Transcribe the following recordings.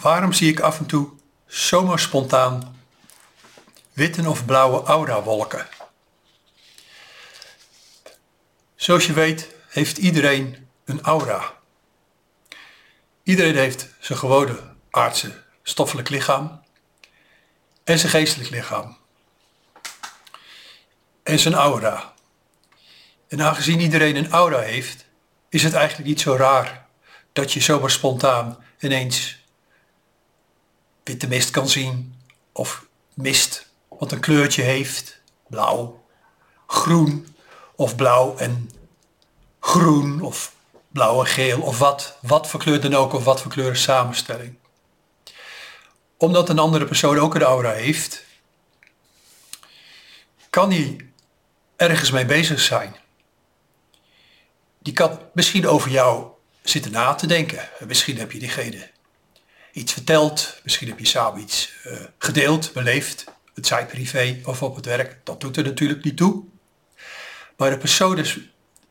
Waarom zie ik af en toe zomaar spontaan witte of blauwe aura-wolken? Zoals je weet heeft iedereen een aura. Iedereen heeft zijn gewone aardse stoffelijk lichaam en zijn geestelijk lichaam. En zijn aura. En aangezien iedereen een aura heeft, is het eigenlijk niet zo raar dat je zomaar spontaan ineens witte mist kan zien of mist wat een kleurtje heeft, blauw, groen of blauw en groen of blauw en geel of wat, wat voor kleur dan ook of wat voor kleur samenstelling. Omdat een andere persoon ook een aura heeft, kan hij ergens mee bezig zijn. Die kan misschien over jou zitten na te denken. Misschien heb je diegene iets verteld, misschien heb je samen iets uh, gedeeld, beleefd, het zij privé of op het werk. Dat doet er natuurlijk niet toe. Maar de persoon is,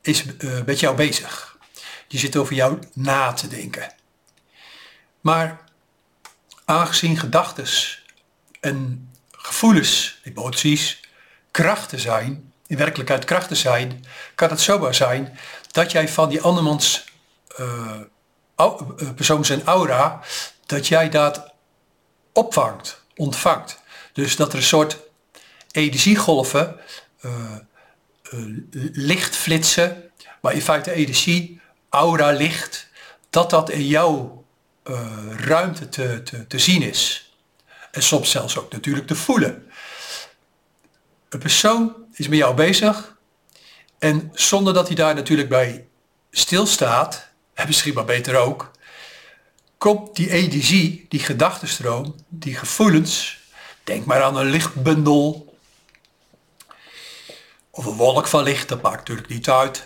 is uh, met jou bezig. Die zit over jou na te denken. Maar aangezien gedachten en gevoelens, emoties, krachten zijn, in werkelijkheid krachten zijn, kan het zomaar zijn dat jij van die andermans uh, persoon zijn aura dat jij dat opvangt, ontvangt. Dus dat er een soort energiegolven, uh, licht flitsen, maar in feite energie, aura licht, dat dat in jouw uh, ruimte te, te, te zien is. En soms zelfs ook natuurlijk te voelen. Een persoon is met jou bezig en zonder dat hij daar natuurlijk bij stilstaat, en misschien maar beter ook, komt die energie, die gedachtenstroom, die gevoelens, denk maar aan een lichtbundel of een wolk van licht, dat maakt natuurlijk niet uit.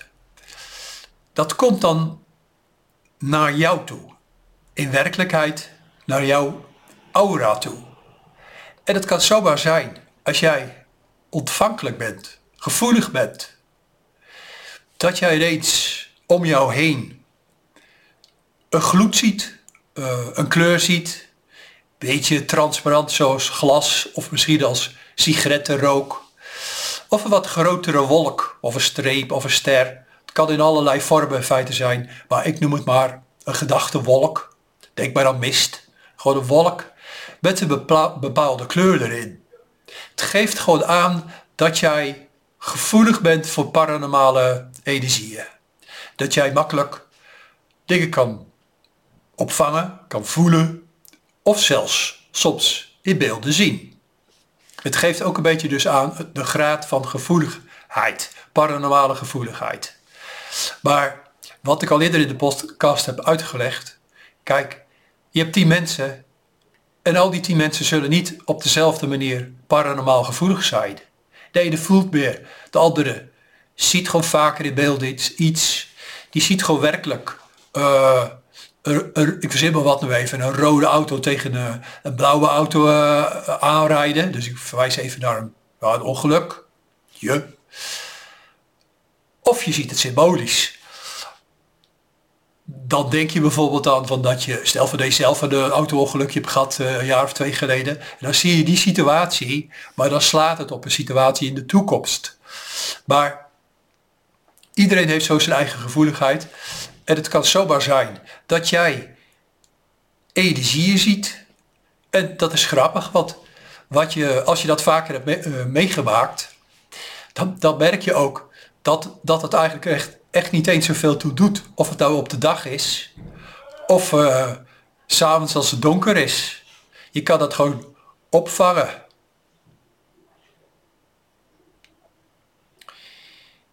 Dat komt dan naar jou toe. In werkelijkheid naar jouw aura toe. En het kan zomaar zijn, als jij ontvankelijk bent, gevoelig bent, dat jij ineens om jou heen een gloed ziet, uh, een kleur ziet, beetje transparant zoals glas of misschien als sigarettenrook. Of een wat grotere wolk of een streep of een ster. Het kan in allerlei vormen in feite zijn, maar ik noem het maar een gedachtewolk. Denk maar aan mist. Gewoon een wolk met een bepaalde kleur erin. Het geeft gewoon aan dat jij gevoelig bent voor paranormale energieën. Dat jij makkelijk dingen kan opvangen, kan voelen of zelfs soms in beelden zien. Het geeft ook een beetje dus aan de graad van gevoeligheid, paranormale gevoeligheid. Maar wat ik al eerder in de podcast heb uitgelegd, kijk, je hebt tien mensen en al die tien mensen zullen niet op dezelfde manier paranormaal gevoelig zijn. De ene voelt meer, de andere ziet gewoon vaker in beelden iets, die ziet gewoon werkelijk uh, ik verzin wat nu even, een rode auto tegen een, blauwe auto uh, aanrijden. Dus ik verwijs even naar een, een ongeluk. Je. Of je ziet het symbolisch. Dan denk je bijvoorbeeld aan van dat je, stel voor deze zelf een auto-ongelukje hebt gehad uh, een jaar of twee geleden. En dan zie je die situatie, maar dan slaat het op een situatie in de toekomst. Maar iedereen heeft zo zijn eigen gevoeligheid. En het kan zomaar zijn dat jij energieën ziet. En dat is grappig, want wat je, als je dat vaker hebt eh, meegemaakt, dan, dan merk je ook dat, dat het eigenlijk echt, echt niet eens zoveel toe doet. Of het nou op de dag is, of uh, s'avonds als het donker is. Je kan dat gewoon opvangen.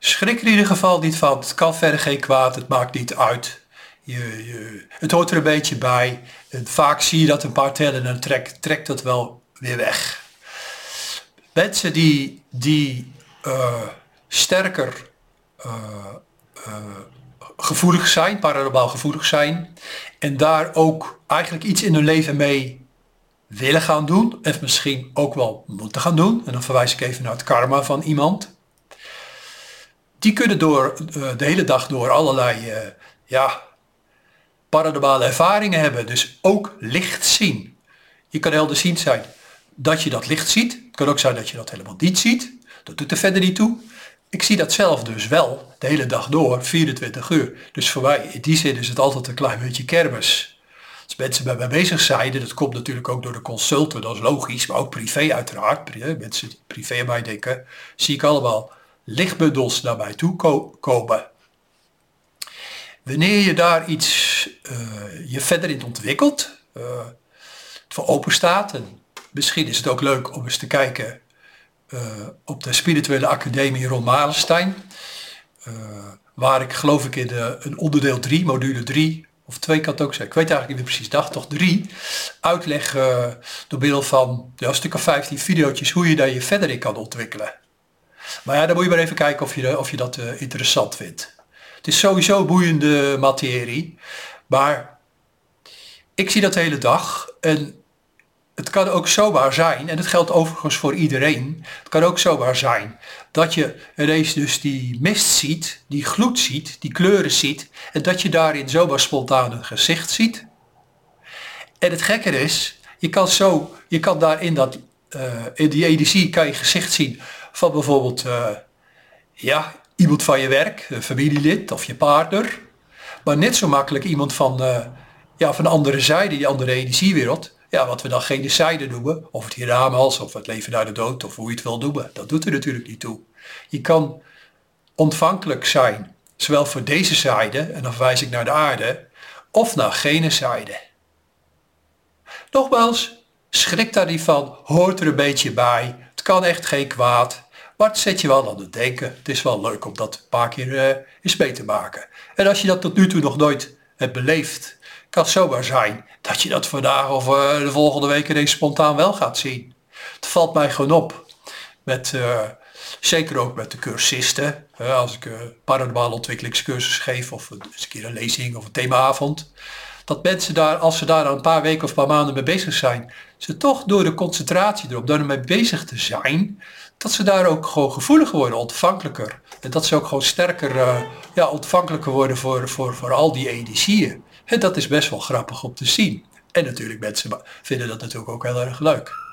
Schrik in ieder geval niet van. Het kan verder geen kwaad, het maakt niet uit. Je, je, het hoort er een beetje bij. Vaak zie je dat een paar tellen en dan trekt, trekt dat wel weer weg. Mensen die, die uh, sterker uh, uh, gevoelig zijn, paranormaal gevoelig zijn, en daar ook eigenlijk iets in hun leven mee willen gaan doen, of misschien ook wel moeten gaan doen, en dan verwijs ik even naar het karma van iemand die kunnen door, uh, de hele dag door allerlei uh, ja, paranormale ervaringen hebben, dus ook licht zien. Je kan helderziend zijn dat je dat licht ziet. Het kan ook zijn dat je dat helemaal niet ziet. Dat doet er verder niet toe. Ik zie dat zelf dus wel, de hele dag door, 24 uur. Dus voor mij, in die zin is het altijd een klein beetje kermis. Als mensen bij mij bezig zijn, dat komt natuurlijk ook door de consulten, dat is logisch, maar ook privé uiteraard. Mensen die privé aan mij denken, zie ik allemaal lichtbundels naar mij toe komen. Wanneer je daar iets uh, je verder in ontwikkelt, het voor open staat, en misschien is het ook leuk om eens te kijken uh, op de spirituele academie Ron Malenstein, waar ik geloof ik in de, een onderdeel 3, module 3, of 2 kan het ook zijn, ik weet eigenlijk niet meer precies, dag toch 3, uitleg door middel van ja, een stuk of 15 video's hoe je daar je verder in kan ontwikkelen. Maar ja, dan moet je maar even kijken of je, of je dat interessant vindt. Het is sowieso boeiende materie. Maar ik zie dat de hele dag. En het kan ook zomaar zijn, en dat geldt overigens voor iedereen. Het kan ook zomaar zijn dat je ineens dus die mist ziet, die gloed ziet, die kleuren ziet. En dat je daarin zomaar spontaan een gezicht ziet. En het gekke is, je kan zo, je kan daar in, dat, uh, in die energie kan je gezicht zien van bijvoorbeeld, uh, ja, iemand van je werk, een familielid of je partner. Maar net zo makkelijk iemand van, uh, ja, van de andere zijde, die andere energiewereld. Ja, wat we dan geen zijde noemen. Of het hiernamaals, of het leven naar de dood, of hoe je het wil noemen. Dat doet er natuurlijk niet toe. Je kan ontvankelijk zijn, zowel voor deze zijde, en dan verwijs ik naar de aarde, of naar gene zijde. Nogmaals, schrik daar niet van, hoort er een beetje bij. Kan echt geen kwaad. Maar het zet je wel aan het denken. Het is wel leuk om dat een paar keer uh, eens mee te maken. En als je dat tot nu toe nog nooit hebt beleefd, kan het zomaar zijn dat je dat vandaag of uh, de volgende week ineens spontaan wel gaat zien. Het valt mij gewoon op. Met, uh, zeker ook met de cursisten. als ik een paranormale ontwikkelingscursus geef of een, eens een keer een lezing of een themaavond. Dat mensen daar, als ze daar een paar weken of een paar maanden mee bezig zijn, ze toch door de concentratie erop, door ermee bezig te zijn, dat ze daar ook gewoon gevoeliger worden, ontvankelijker. En dat ze ook gewoon sterker uh, ja, ontvankelijker worden voor, voor, voor al die energieën. En dat is best wel grappig om te zien. En natuurlijk mensen vinden dat natuurlijk ook heel erg leuk.